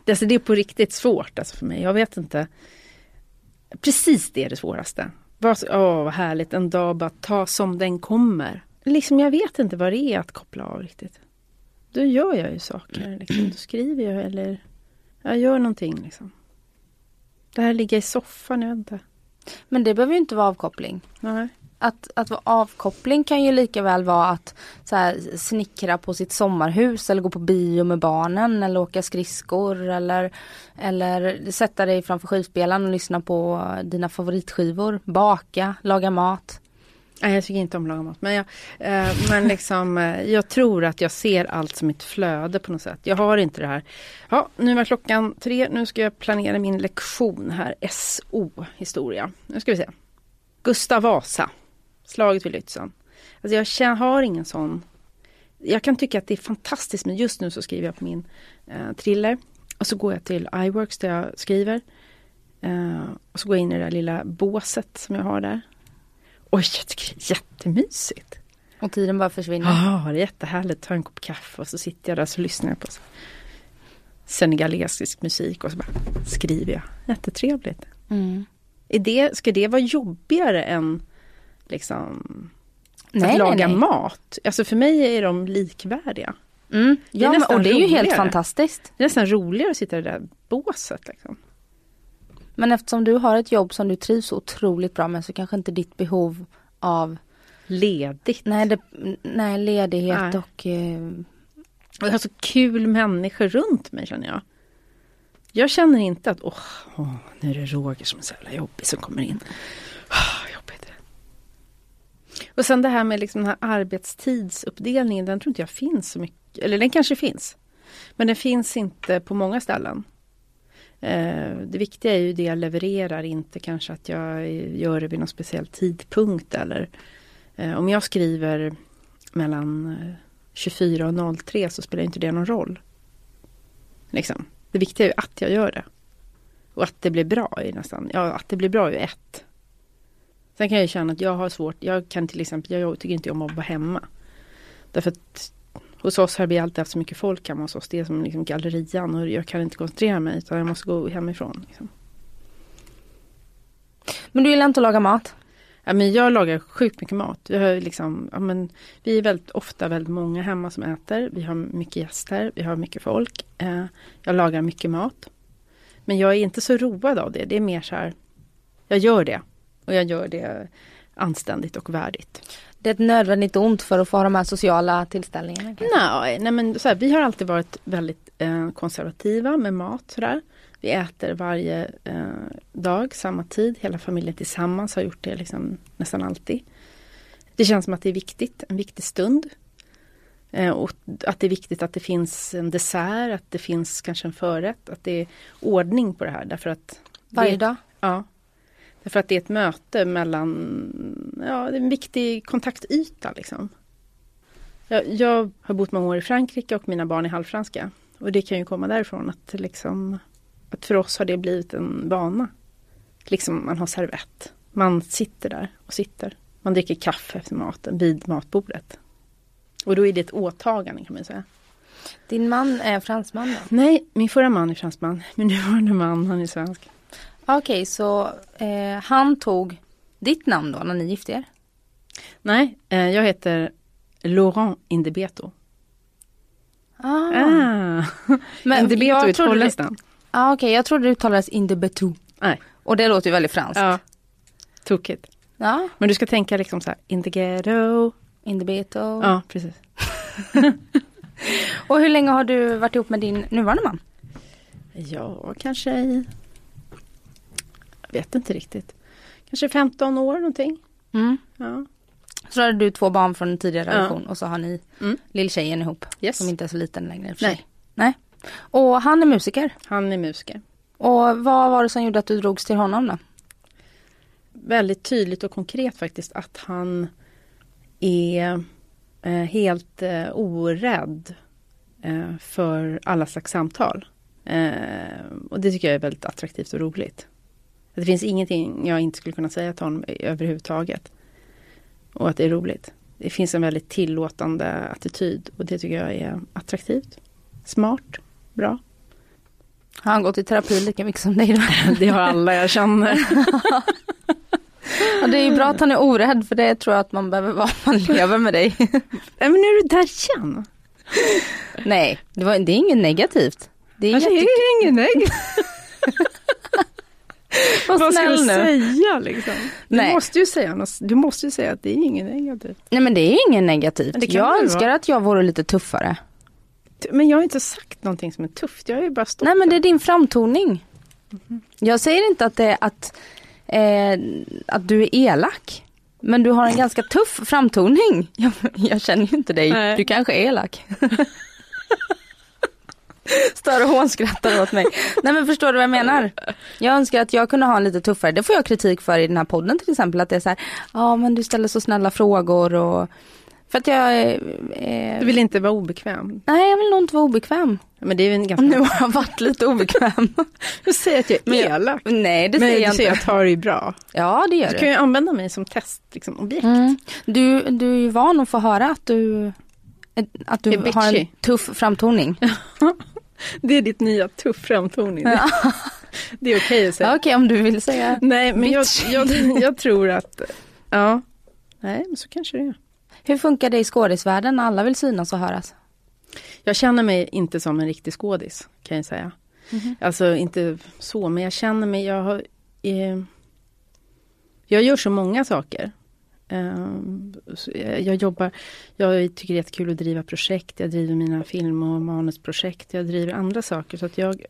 det, alltså, det är på riktigt svårt alltså, för mig. Jag vet inte. Precis det är det svåraste. Bara så- Åh vad härligt, en dag bara ta som den kommer. Liksom jag vet inte vad det är att koppla av riktigt. Då gör jag ju saker, liksom. då skriver jag eller jag gör någonting liksom. Det här ligga i soffan, jag vet inte.
Men det behöver ju inte vara avkoppling.
Nej.
Att, att vara avkoppling kan ju lika väl vara att så här, snickra på sitt sommarhus eller gå på bio med barnen eller åka skridskor eller, eller sätta dig framför skivspelaren och lyssna på dina favoritskivor, baka, laga mat.
Nej, jag tycker inte om att laga mat. Men, jag, eh, men liksom, eh, jag tror att jag ser allt som ett flöde på något sätt. Jag har inte det här. Ja, nu var klockan tre. Nu ska jag planera min lektion här. SO historia. Nu ska vi se. Gustav Vasa. Slaget vid Lützen. Alltså jag känner, har ingen sån. Jag kan tycka att det är fantastiskt men just nu så skriver jag på min eh, thriller. Och så går jag till iWorks där jag skriver. Eh, och så går jag in i det där lilla båset som jag har där. Oj, jag tycker det är jättemysigt.
Och tiden bara försvinner.
Ja, det är jättehärligt. Ta en kopp kaffe och så sitter jag där och så lyssnar jag på så senegalesisk musik och så bara skriver jag. Jättetrevligt.
Mm.
Är det, ska det vara jobbigare än liksom
Nej,
att laga
nej, nej.
mat? Alltså för mig är de likvärdiga.
Mm.
Det
Ja, men, och det är ju helt
roligare.
fantastiskt.
Det är nästan roligare att sitta i det där båset. Liksom.
Men eftersom du har ett jobb som du trivs otroligt bra med så kanske inte ditt behov av
Ledigt.
nej, det, nej, ledighet
Nej.
och eh,
Och jag har så kul människor runt mig känner jag. Jag känner inte att åh, åh nu är det Roger som är så jävla jobbig som kommer in. Och sen det här med liksom den här arbetstidsuppdelningen, den tror inte jag finns så mycket. Eller den kanske finns. Men den finns inte på många ställen. Eh, det viktiga är ju det jag levererar, inte kanske att jag gör det vid någon speciell tidpunkt. Eller eh, om jag skriver mellan eh, 24 och 03 så spelar inte det någon roll. Liksom. Det viktiga är ju att jag gör det. Och att det blir bra är nästan, ja att det blir bra är ju ett. Sen kan jag känna att jag har svårt, jag kan till exempel, jag tycker inte om att vara hemma. Därför att hos oss har vi alltid haft så mycket folk hemma hos oss. Det är som liksom gallerian och jag kan inte koncentrera mig utan jag måste gå hemifrån. Liksom.
Men du gillar inte att laga mat?
Ja, men jag lagar sjukt mycket mat. Vi, har liksom, ja, men, vi är väldigt ofta väldigt många hemma som äter. Vi har mycket gäster, vi har mycket folk. Eh, jag lagar mycket mat. Men jag är inte så road av det. Det är mer så här, jag gör det. Och jag gör det anständigt och värdigt.
Det är ett nödvändigt ont för att få ha de här sociala tillställningarna?
Nej, nej men så här, vi har alltid varit väldigt eh, konservativa med mat. Sådär. Vi äter varje eh, dag, samma tid. Hela familjen tillsammans har gjort det liksom nästan alltid. Det känns som att det är viktigt, en viktig stund. Eh, och att det är viktigt att det finns en dessert, att det finns kanske en förrätt, att det är ordning på det här. Därför att
Varje
det,
dag?
Ja. Därför att det är ett möte mellan, ja det är en viktig kontaktyta liksom. Jag, jag har bott många år i Frankrike och mina barn är halvfranska. Och det kan ju komma därifrån att liksom, att för oss har det blivit en vana. Liksom man har servett. Man sitter där och sitter. Man dricker kaffe efter maten vid matbordet. Och då är det ett åtagande kan man säga.
Din man är fransman då?
Nej, min förra man är fransman. Min nuvarande man, han är svensk.
Okej, så eh, han tog ditt namn då när ni gifte er?
Nej, eh, jag heter Laurent Indebeto.
Ah.
Ah.
Men
Indebeto holländskt namn.
Ah, Okej, jag trodde det uttalades Indebetu.
Nej.
Och det låter ju väldigt franskt.
Ja. Tokigt.
Ja,
Men du ska tänka liksom så här, in the ghetto.
Indebeto.
Ja, precis.
Och hur länge har du varit ihop med din nuvarande man?
Ja, kanske i... Vet inte riktigt. Kanske 15 år någonting.
Mm.
Ja.
Så hade du två barn från en tidigare
Ja.
relation och så har ni
Mm.
lilltjejen ihop.
Yes.
Som inte är så liten längre i för sig.
Nej.
Nej. Och han är musiker.
Han är musiker.
Och vad var det som gjorde att du drogs till honom då?
Väldigt tydligt och konkret faktiskt att han är eh, helt eh, orädd eh, för alla slags samtal. Och det tycker jag är väldigt attraktivt och roligt. Det finns ingenting jag inte skulle kunna säga till honom överhuvudtaget. Och att det är roligt. Det finns en väldigt tillåtande attityd och det tycker jag är attraktivt. Smart, bra.
Har han gått i terapi lika mycket som dig då?
Det har alla jag känner.
Ja, det är ju bra att han är orädd för det tror jag att man behöver vara om man lever med dig.
Nej men nu är du där igen.
Nej, det, var, det är inget negativt. Det är
Alltså, det är ingen negativt. Vad ska du
nu.
säga liksom? Du
Nej.
måste ju säga något. Du måste ju säga att det är inget negativt.
Nej men det är inget negativt. Jag önskar
vara.
att jag vore lite tuffare.
Men jag har inte sagt någonting som är tufft. Jag har ju bara stått
Nej men det är din framtoning. Jag säger inte att det är att, eh, att du är elak. Men du har en ganska tuff framtoning. Jag, jag känner ju inte dig.
Nej.
Du kanske är elak. Står och hånskrattar åt mig. Nej men förstår du vad jag menar? Jag önskar att jag kunde ha en lite tuffare. Det får jag kritik för i den här podden till exempel. Att det är så här, ja men du ställer så snälla frågor och för att jag eh, eh,
Du vill inte vara obekväm.
Nej jag vill nog inte vara obekväm.
Men det är en ganska...
nu har jag varit lite obekväm.
Du säger att jag är
Men
elak.
Nej det
Men
säger
du
jag
säger
inte.
att jag tar det bra.
Ja det gör
Du
du.
kan ju använda mig som testobjekt. Liksom, objekt.
Mm. Du, du är ju van att få höra att du, att du har en tuff framtoning.
Det är ditt nya tuff framtoning.
Ja.
Det är okej att säga.
Ja, Okej om du vill säga.
Nej men jag, jag, jag tror att, ja. Nej men så kanske det är.
Hur funkar det i skådisvärlden när alla vill synas och höras?
Jag känner mig inte som en riktig skådis kan jag säga. Alltså inte så, men jag känner mig, jag har... Eh, jag gör så många saker. Ehm, jag, jobbar, jag tycker det är jättekul att driva projekt. Jag driver mina film och manusprojekt. Jag driver andra saker. Så att jag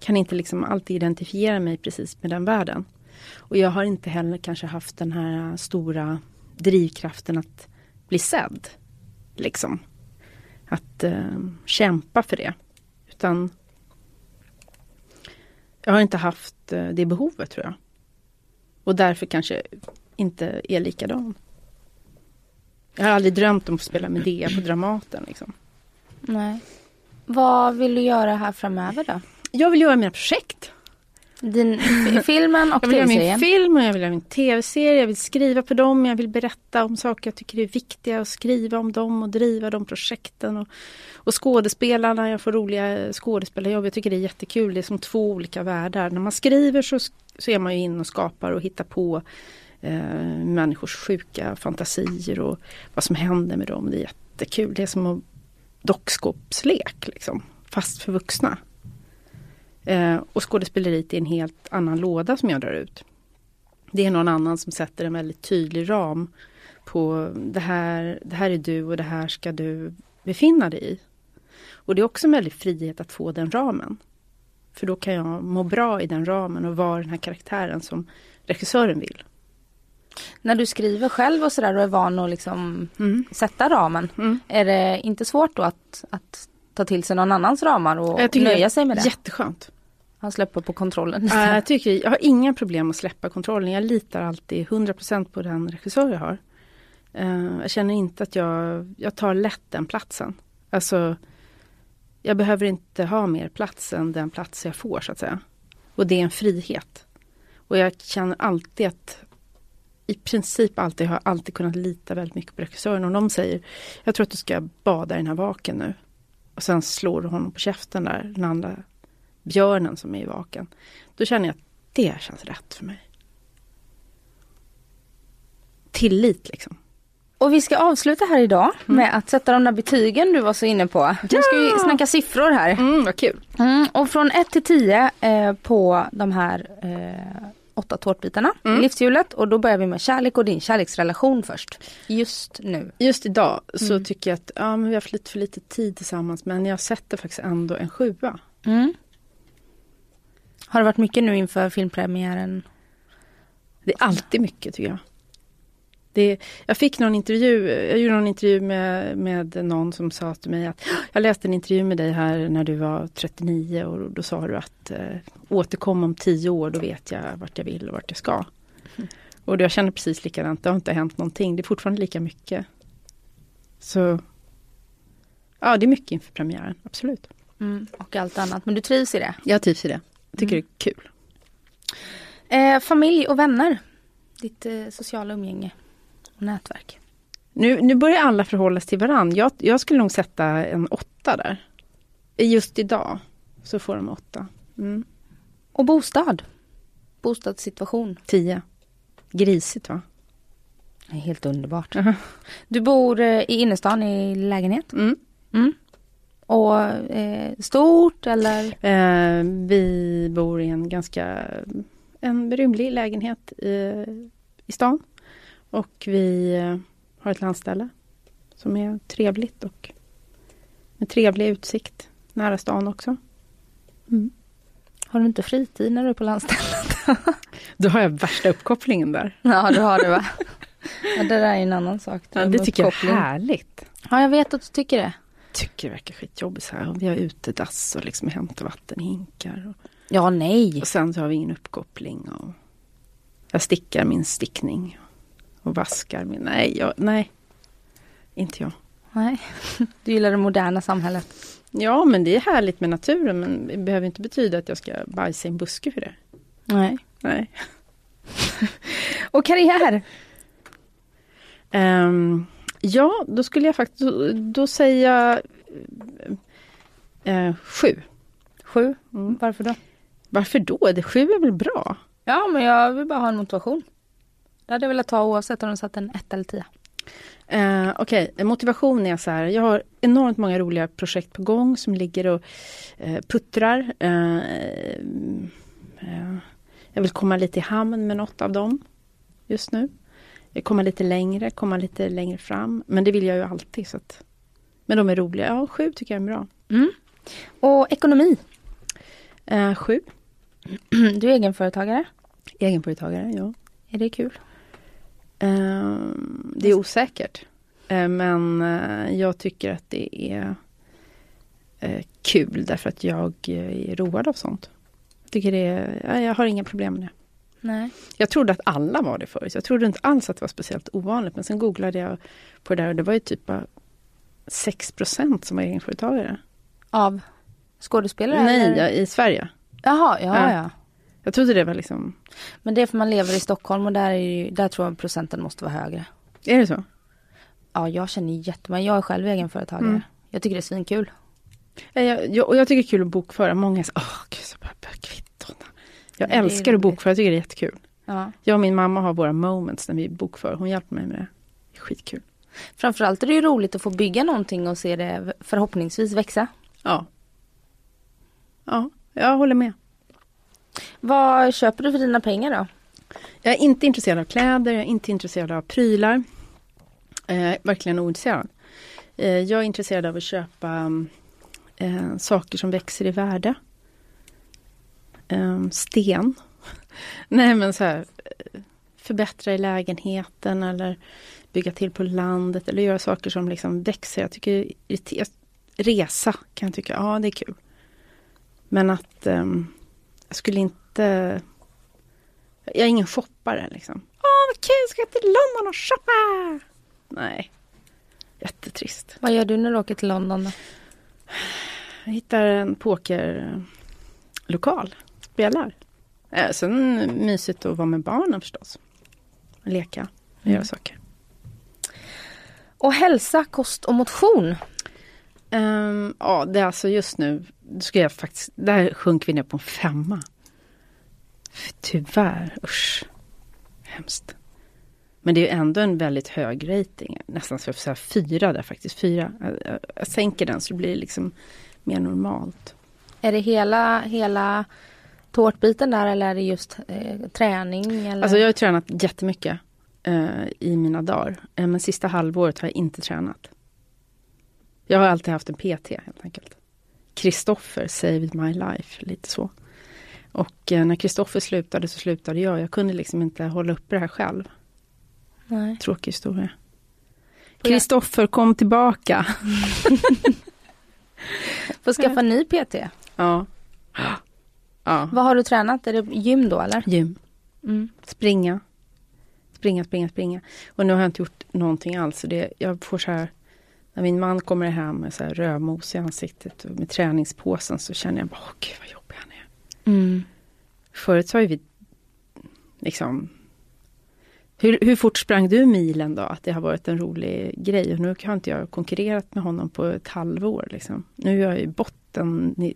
kan inte liksom alltid identifiera mig precis med den världen. Och jag har inte heller kanske haft den här stora drivkraften att bli sedd. Liksom. Att eh, kämpa för det. Utan jag har inte haft eh, det behovet tror jag. Och därför kanske inte är likadan. Jag har aldrig drömt om att spela Medea på Dramaten. Liksom.
Nej. Vad vill du göra här framöver då?
Jag vill göra mina projekt.
Din, filmen och
Jag vill göra min
tv-serien?
film och jag vill göra min tv-serie. Jag vill skriva på dem. Jag vill berätta om saker jag tycker är viktiga och skriva om dem och driva de projekten. Och, och skådespelarna, jag får roliga skådespelarjobb. Jag tycker det är jättekul. Det är som två olika världar. När man skriver så, så är man ju in och skapar och hittar på eh, människors sjuka fantasier och vad som händer med dem. Det är jättekul. Det är som en dockskåpslek liksom. Fast för vuxna. Eh, och skådespeleriet är en helt annan låda som jag drar ut. Det är någon annan som sätter en väldigt tydlig ram på det här, det här är du och det här ska du befinna dig i. Och det är också en väldig frihet att få den ramen. För då kan jag må bra i den ramen och vara den här karaktären som regissören vill.
När du skriver själv och sådär och är van att liksom
Mm.
sätta ramen.
Mm.
Är det inte svårt då att, att ta till sig någon annans ramar och nöja sig med det?
Jätteskönt.
Han släpper på kontrollen.
Ja, jag, tycker, jag har inga problem att släppa kontrollen. Jag litar alltid 100% på den regissör jag har. Eh, jag känner inte att jag, jag tar lätt den platsen. Alltså, jag behöver inte ha mer plats än den plats jag får så att säga. Och det är en frihet. Och jag känner alltid att i princip alltid har alltid kunnat lita väldigt mycket på regissören. Om de säger, jag tror att du ska bada i den här vaken nu. Och sen slår honom på käften där, den andra björnen som är i vaken. Då känner jag att det känns rätt för mig. Tillit liksom.
Och vi ska avsluta här idag med att sätta de där betygen du var så inne på. Nu ska vi snacka siffror här.
Mm, vad kul.
Mm, och från 1 till 10 eh, på de här eh, åtta tårtbitarna i livshjulet. Och då börjar vi med kärlek och din kärleksrelation först. Just nu.
Just idag så tycker jag att ja, men vi har haft lite för lite tid tillsammans men jag sätter faktiskt ändå en sjua.
Mm. Har det varit mycket nu inför filmpremiären?
Det är alltid mycket tycker jag. Det, jag fick någon intervju, jag gjorde någon intervju med, med någon som sa till mig att jag läste en intervju med dig här när du var 39 och då sa du att eh, återkom om 10 år, då vet jag vart jag vill och vart jag ska. Och jag känner precis likadant, det har inte hänt någonting, det är fortfarande lika mycket. Så ja, det är mycket inför premiären, absolut.
Mm, och allt annat. Men du trivs i det?
Jag trivs i det, tycker det är kul.
Eh, familj och vänner. Ditt eh, sociala umgänge och nätverk.
Nu, nu börjar alla förhålla sig till varandra. Jag, jag skulle nog sätta en åtta där. Just idag så får de åtta. Mm.
Och bostad. Bostadssituation.
Tio. Grisigt va?
Helt underbart.
Aha.
Du bor eh, i innerstan i lägenhet.
Mm.
Mm. Och eh, stort eller?
Eh, vi bor i en ganska en rymlig lägenhet i, i stan. Och vi eh, har ett landställe som är trevligt och med trevlig utsikt. Nära stan också.
Har du inte fritid när du är på landstället?
Då har jag värsta uppkopplingen där.
ja, du har det va? ja, det där är en annan sak.
Ja, det tycker jag är härligt.
Ja, jag vet att du tycker det.
tycker det verkar skitjobbigt så här. Vi har utedass och liksom hämtar vatten i hinkar. Och,
Ja, nej.
och sen så har vi ingen uppkoppling. Och jag stickar min stickning. Och vaskar min... Nej, jag, nej. Inte jag.
nej. Du gillar det moderna samhället.
Ja, men det är härligt med naturen. Men det behöver inte betyda att jag ska bajsa i en buske för det.
Nej.
Nej.
Och karriär.
Ehm, ja, då skulle jag faktiskt... Då, då säger jag... eh, sju.
Sju.
Mm.
Varför då?
Varför då? Det sju är väl bra?
Ja, men jag vill bara ha en motivation. Det hade jag velat ta oavsett om de satt en ett eller tio.
Eh, Okej, motivation är så här. Jag har enormt många roliga projekt på gång som ligger och eh, puttrar. Eh, jag vill komma lite i hamn med något av dem just nu. Komma lite längre, komma lite längre fram. Men det vill jag ju alltid. Så att, men de är roliga. Ja, sju tycker jag är bra.
Mm. Och ekonomi.
Sju,
Du är egenföretagare.
egenföretagare, ja.
Är det kul?
Eh, det är osäkert. Eh, men eh, jag tycker att det är eh, kul därför att jag eh, är road av sånt. Jag, tycker det är, ja, jag har inga problem med det.
Nej.
Jag trodde att alla var det förut. Jag trodde inte alls att det var speciellt ovanligt. Men sen googlade jag på det där och det var ju typ bara 6% som var egenföretagare.
Av skådespelare?
Nej, ja, i Sverige.
Jaha, ja,
Ja.
ja.
Jag trodde det var liksom...
Men det är för man lever i Stockholm och där, är ju, där tror jag procenten måste vara högre.
Är det så?
Ja, jag känner jättemånga. Jag är själv egenföretagare.
Mm.
Jag tycker det är svinkul.
Ja, Jag, jag, och jag tycker det är kul att bokföra. Många säger åh gud, så bara bara kvitton. Jag
är
älskar att bokföra, jag tycker det är jättekul.
Ja.
Jag och min mamma har våra moments när vi bokför. Hon hjälper mig med det. det är skitkul.
Framförallt är det ju roligt att få bygga någonting och se det förhoppningsvis växa.
Ja. Ja, jag håller med.
Vad köper du för dina pengar då?
Jag är inte intresserad av kläder, jag är inte intresserad av prylar. Eh, verkligen ointresserad. Eh, jag är intresserad av att köpa eh, saker som växer i värde. Eh, sten. Nej men så här, eh, förbättra i lägenheten eller bygga till på landet eller göra saker som liksom växer. Jag tycker resa kan jag tycka, ja det är kul. Men att um, jag skulle inte... Jag är ingen shoppare liksom. Åh vad kul, ska jag till London och shoppa! Nej, jättetrist.
Vad gör du när du åker till London då?
Jag hittar en pokerlokal, spelar. Eh, sen mysigt att vara med barnen förstås. Leka, och mm. göra saker.
Och hälsa, kost och motion.
Um, ja, det är alltså just nu, ska jag faktiskt, där sjönk vi ner på en femma. Tyvärr, usch. Hemskt. Men det är ändå en väldigt hög rating, nästan så jag får säga fyra där faktiskt. Fyra. Jag, jag sänker den så det blir liksom mer normalt.
Är det hela, hela tårtbiten där eller är det just eh, träning? Eller?
Alltså jag har tränat jättemycket eh, i mina dagar. Eh, men sista halvåret har jag inte tränat. Jag har alltid haft en PT helt enkelt. Kristoffer saved my life, lite så. Och eh, när Kristoffer slutade så slutade jag. Jag kunde liksom inte hålla uppe det här själv.
Nej.
Tråkig historia. Kristoffer, kom tillbaka!
Får skaffa ny PT?
Ja.
ja. Vad har du tränat? Är det gym då eller?
Gym. Mm. Springa. Springa, springa, springa. Och nu har jag inte gjort någonting alls. Det, jag får så här, när min man kommer hem med så här rödmos i ansiktet och med träningspåsen så känner jag bara, åh gud vad jobbig han är. Mm. Förut så har vi liksom hur, hur fort sprang du milen då? Att det har varit en rolig grej. Och nu har inte jag konkurrerat med honom på ett halvår. Liksom. Nu är jag i botten i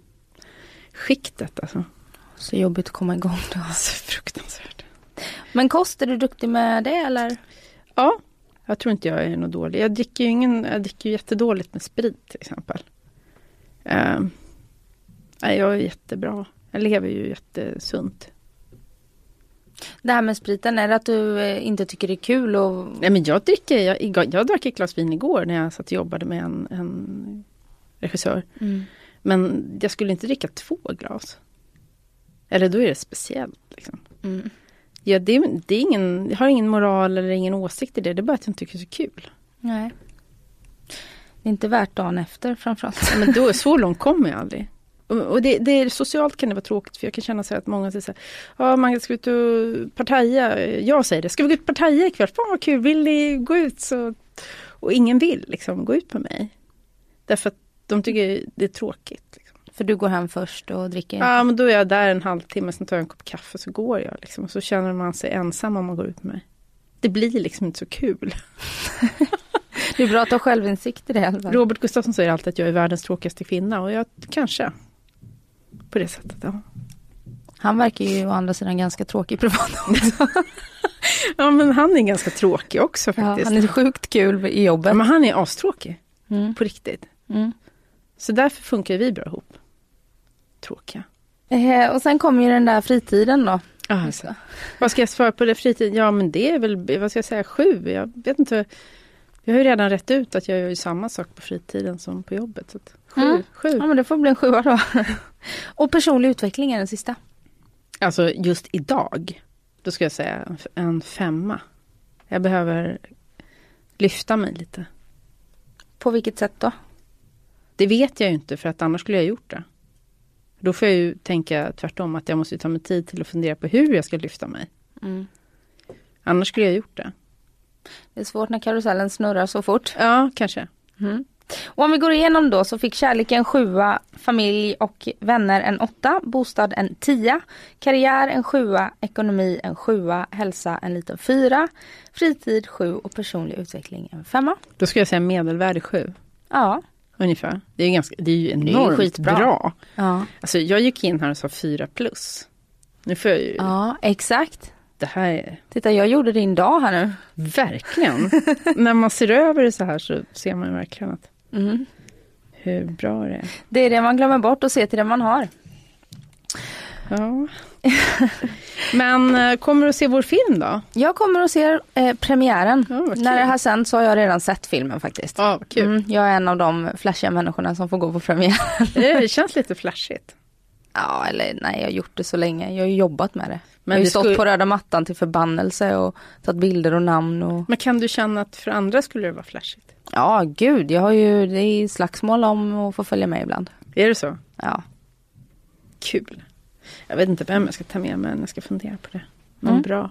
skiktet. Alltså.
Så jobbigt att komma igång då.
Så fruktansvärt.
Men kost, är du duktig med det eller?
Ja, jag tror inte jag är något dålig. Jag dricker ju ingen, jag dricker jättedåligt med sprit till exempel. Uh, nej, jag är jättebra. Jag lever ju jättesunt.
Det här med spriten, är det att du eh, inte tycker det är kul? Och...
Nej men jag dricker, jag, jag drack ett glas vin igår när jag satt och jobbade med en, en regissör. Mm. Men jag skulle inte dricka två glas. Eller då är det speciellt. Liksom. Mm. Ja, det, det, är ingen, jag har ingen moral eller ingen åsikt i det, det är bara att jag inte tycker det är så kul.
Nej. Det är inte värt dagen efter framförallt.
Ja, men då, så långt kommer jag aldrig. Och det, det, socialt kan det vara tråkigt för jag kan känna så att många säger så här, ja man ska ut och partaja. Jag säger det, ska vi gå ut och partaja ikväll? Fan vad kul, vill ni gå ut? Så, och ingen vill liksom gå ut med mig. Därför att de tycker det är tråkigt.
För du går hem först och dricker?
Ja men då är jag där en halvtimme, sen tar jag en kopp kaffe så går jag. Liksom. Och så känner man sig ensam om man går ut med mig. Det blir liksom inte så kul.
det är bra att ha självinsikt i det. Här.
Robert Gustafsson säger alltid att jag är världens tråkigaste kvinna och jag kanske på det sättet. Ja.
Han verkar ju å andra sidan ganska tråkig privat också.
ja men han är ganska tråkig också faktiskt.
Ja, han är sjukt kul i jobbet. Ja,
men han är astråkig. Mm. På riktigt. Mm. Så därför funkar vi bra ihop. Tråkiga.
Eh, och sen kommer ju den där fritiden då.
Alltså. Vad ska jag svara på det fritiden? Ja men det är väl, vad ska jag säga, sju? Jag vet inte. Vi har ju redan rätt ut att jag gör samma sak på fritiden som på jobbet. Så sju, mm. sju.
Ja men det får bli en sjua då. Och personlig utveckling är den sista.
Alltså just idag, då ska jag säga en femma. Jag behöver lyfta mig lite.
På vilket sätt då?
Det vet jag ju inte för att annars skulle jag gjort det. Då får jag ju tänka tvärtom att jag måste ta mig tid till att fundera på hur jag ska lyfta mig. Mm. Annars skulle jag gjort det.
Det är svårt när karusellen snurrar så fort.
Ja, kanske.
Mm. Och om vi går igenom då så fick kärleken sjua, familj och vänner en åtta, bostad en tia, karriär en sjua, ekonomi en sjua, hälsa en liten fyra, fritid sju och personlig utveckling en femma.
Då skulle jag säga medelvärde sju.
Ja.
Ungefär. Det är, ganska, det är ju enormt det är bra.
Ja.
Alltså jag gick in här och sa fyra plus. Nu får jag ju...
Ja, exakt.
Det här är...
Titta, jag gjorde din dag här nu.
Verkligen. När man ser över det så här så ser man verkligen att mm. hur bra det är.
Det är det man glömmer bort och se till det man har.
Ja. Men eh, kommer du att se vår film då?
Jag kommer och ser eh, premiären.
Ja,
När det här sänds så har jag redan sett filmen faktiskt.
Ja, kul.
Mm, jag är en av de flashiga människorna som får gå på premiär.
Det känns lite flashigt.
Ja, eller nej, jag har gjort det så länge. Jag har ju jobbat med det.
Men
jag har ju stått
skulle-
på röda mattan till förbannelse och tagit bilder och namn och
Men kan du känna att för andra skulle det vara flashigt?
ja, gud, jag har ju, det är slagsmål om att få följa med ibland.
Är det så?
Ja.
Kul. Jag vet inte vem jag ska ta med men jag ska fundera på det. Men
Mm.
bra.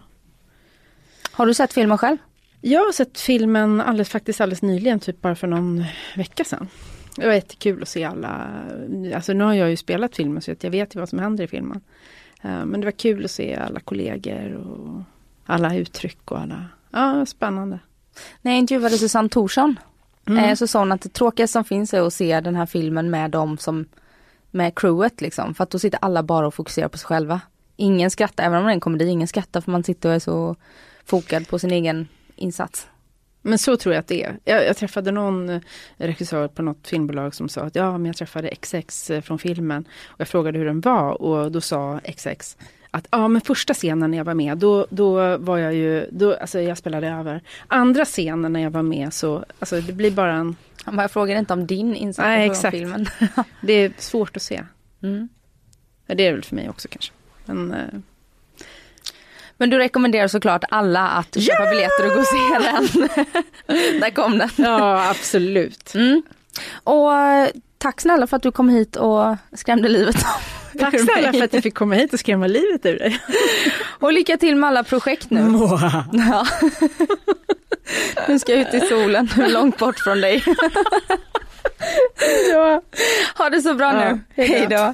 Har du sett filmen själv?
Jag har sett filmen alldeles, faktiskt alldeles nyligen, typ bara för någon vecka sedan. Det var jättekul att se alla, alltså nu har jag ju spelat filmen så att jag vet ju vad som händer i filmen. Eh, Men det var kul att se alla kollegor och alla uttryck och alla, ja spännande.
När jag intervjuade Susanne Thorsson
Mm.
eh, så sa hon att det tråkigaste som finns är att se den här filmen med dem som, med crewet liksom. För att då sitter alla bara och fokuserar på sig själva. Ingen skrattar, även om det är en komedi, ingen skrattar för man sitter och är så fokad på sin egen insats.
Men så tror jag att det är. Jag, jag träffade någon eh, regissör på något filmbolag som sa att ja, men jag träffade XX eh, från filmen. Och jag frågade hur den var och då sa XX att ja, men första scenen när jag var med, då, då var jag ju, då, alltså jag spelade över. Andra scenen när jag var med så, alltså det blir bara en,
Han bara, jag frågar inte om din insats på filmen.
det är svårt att se.
Mm.
Ja, Det är det väl för mig också kanske. Men eh,
Men du rekommenderar såklart alla att köpa biljetter och gå och se den. Där kom den.
ja, absolut.
Mm. Och eh, tack snälla för att du kom hit och skrämde livet av
Tack snälla för att jag fick komma hit och skrämma livet ur dig.
Och lycka till med alla projekt nu. Ja. Nu ska jag ut i solen, långt bort från dig.
Ja.
Ha det så bra
Ja,
nu.
hej då.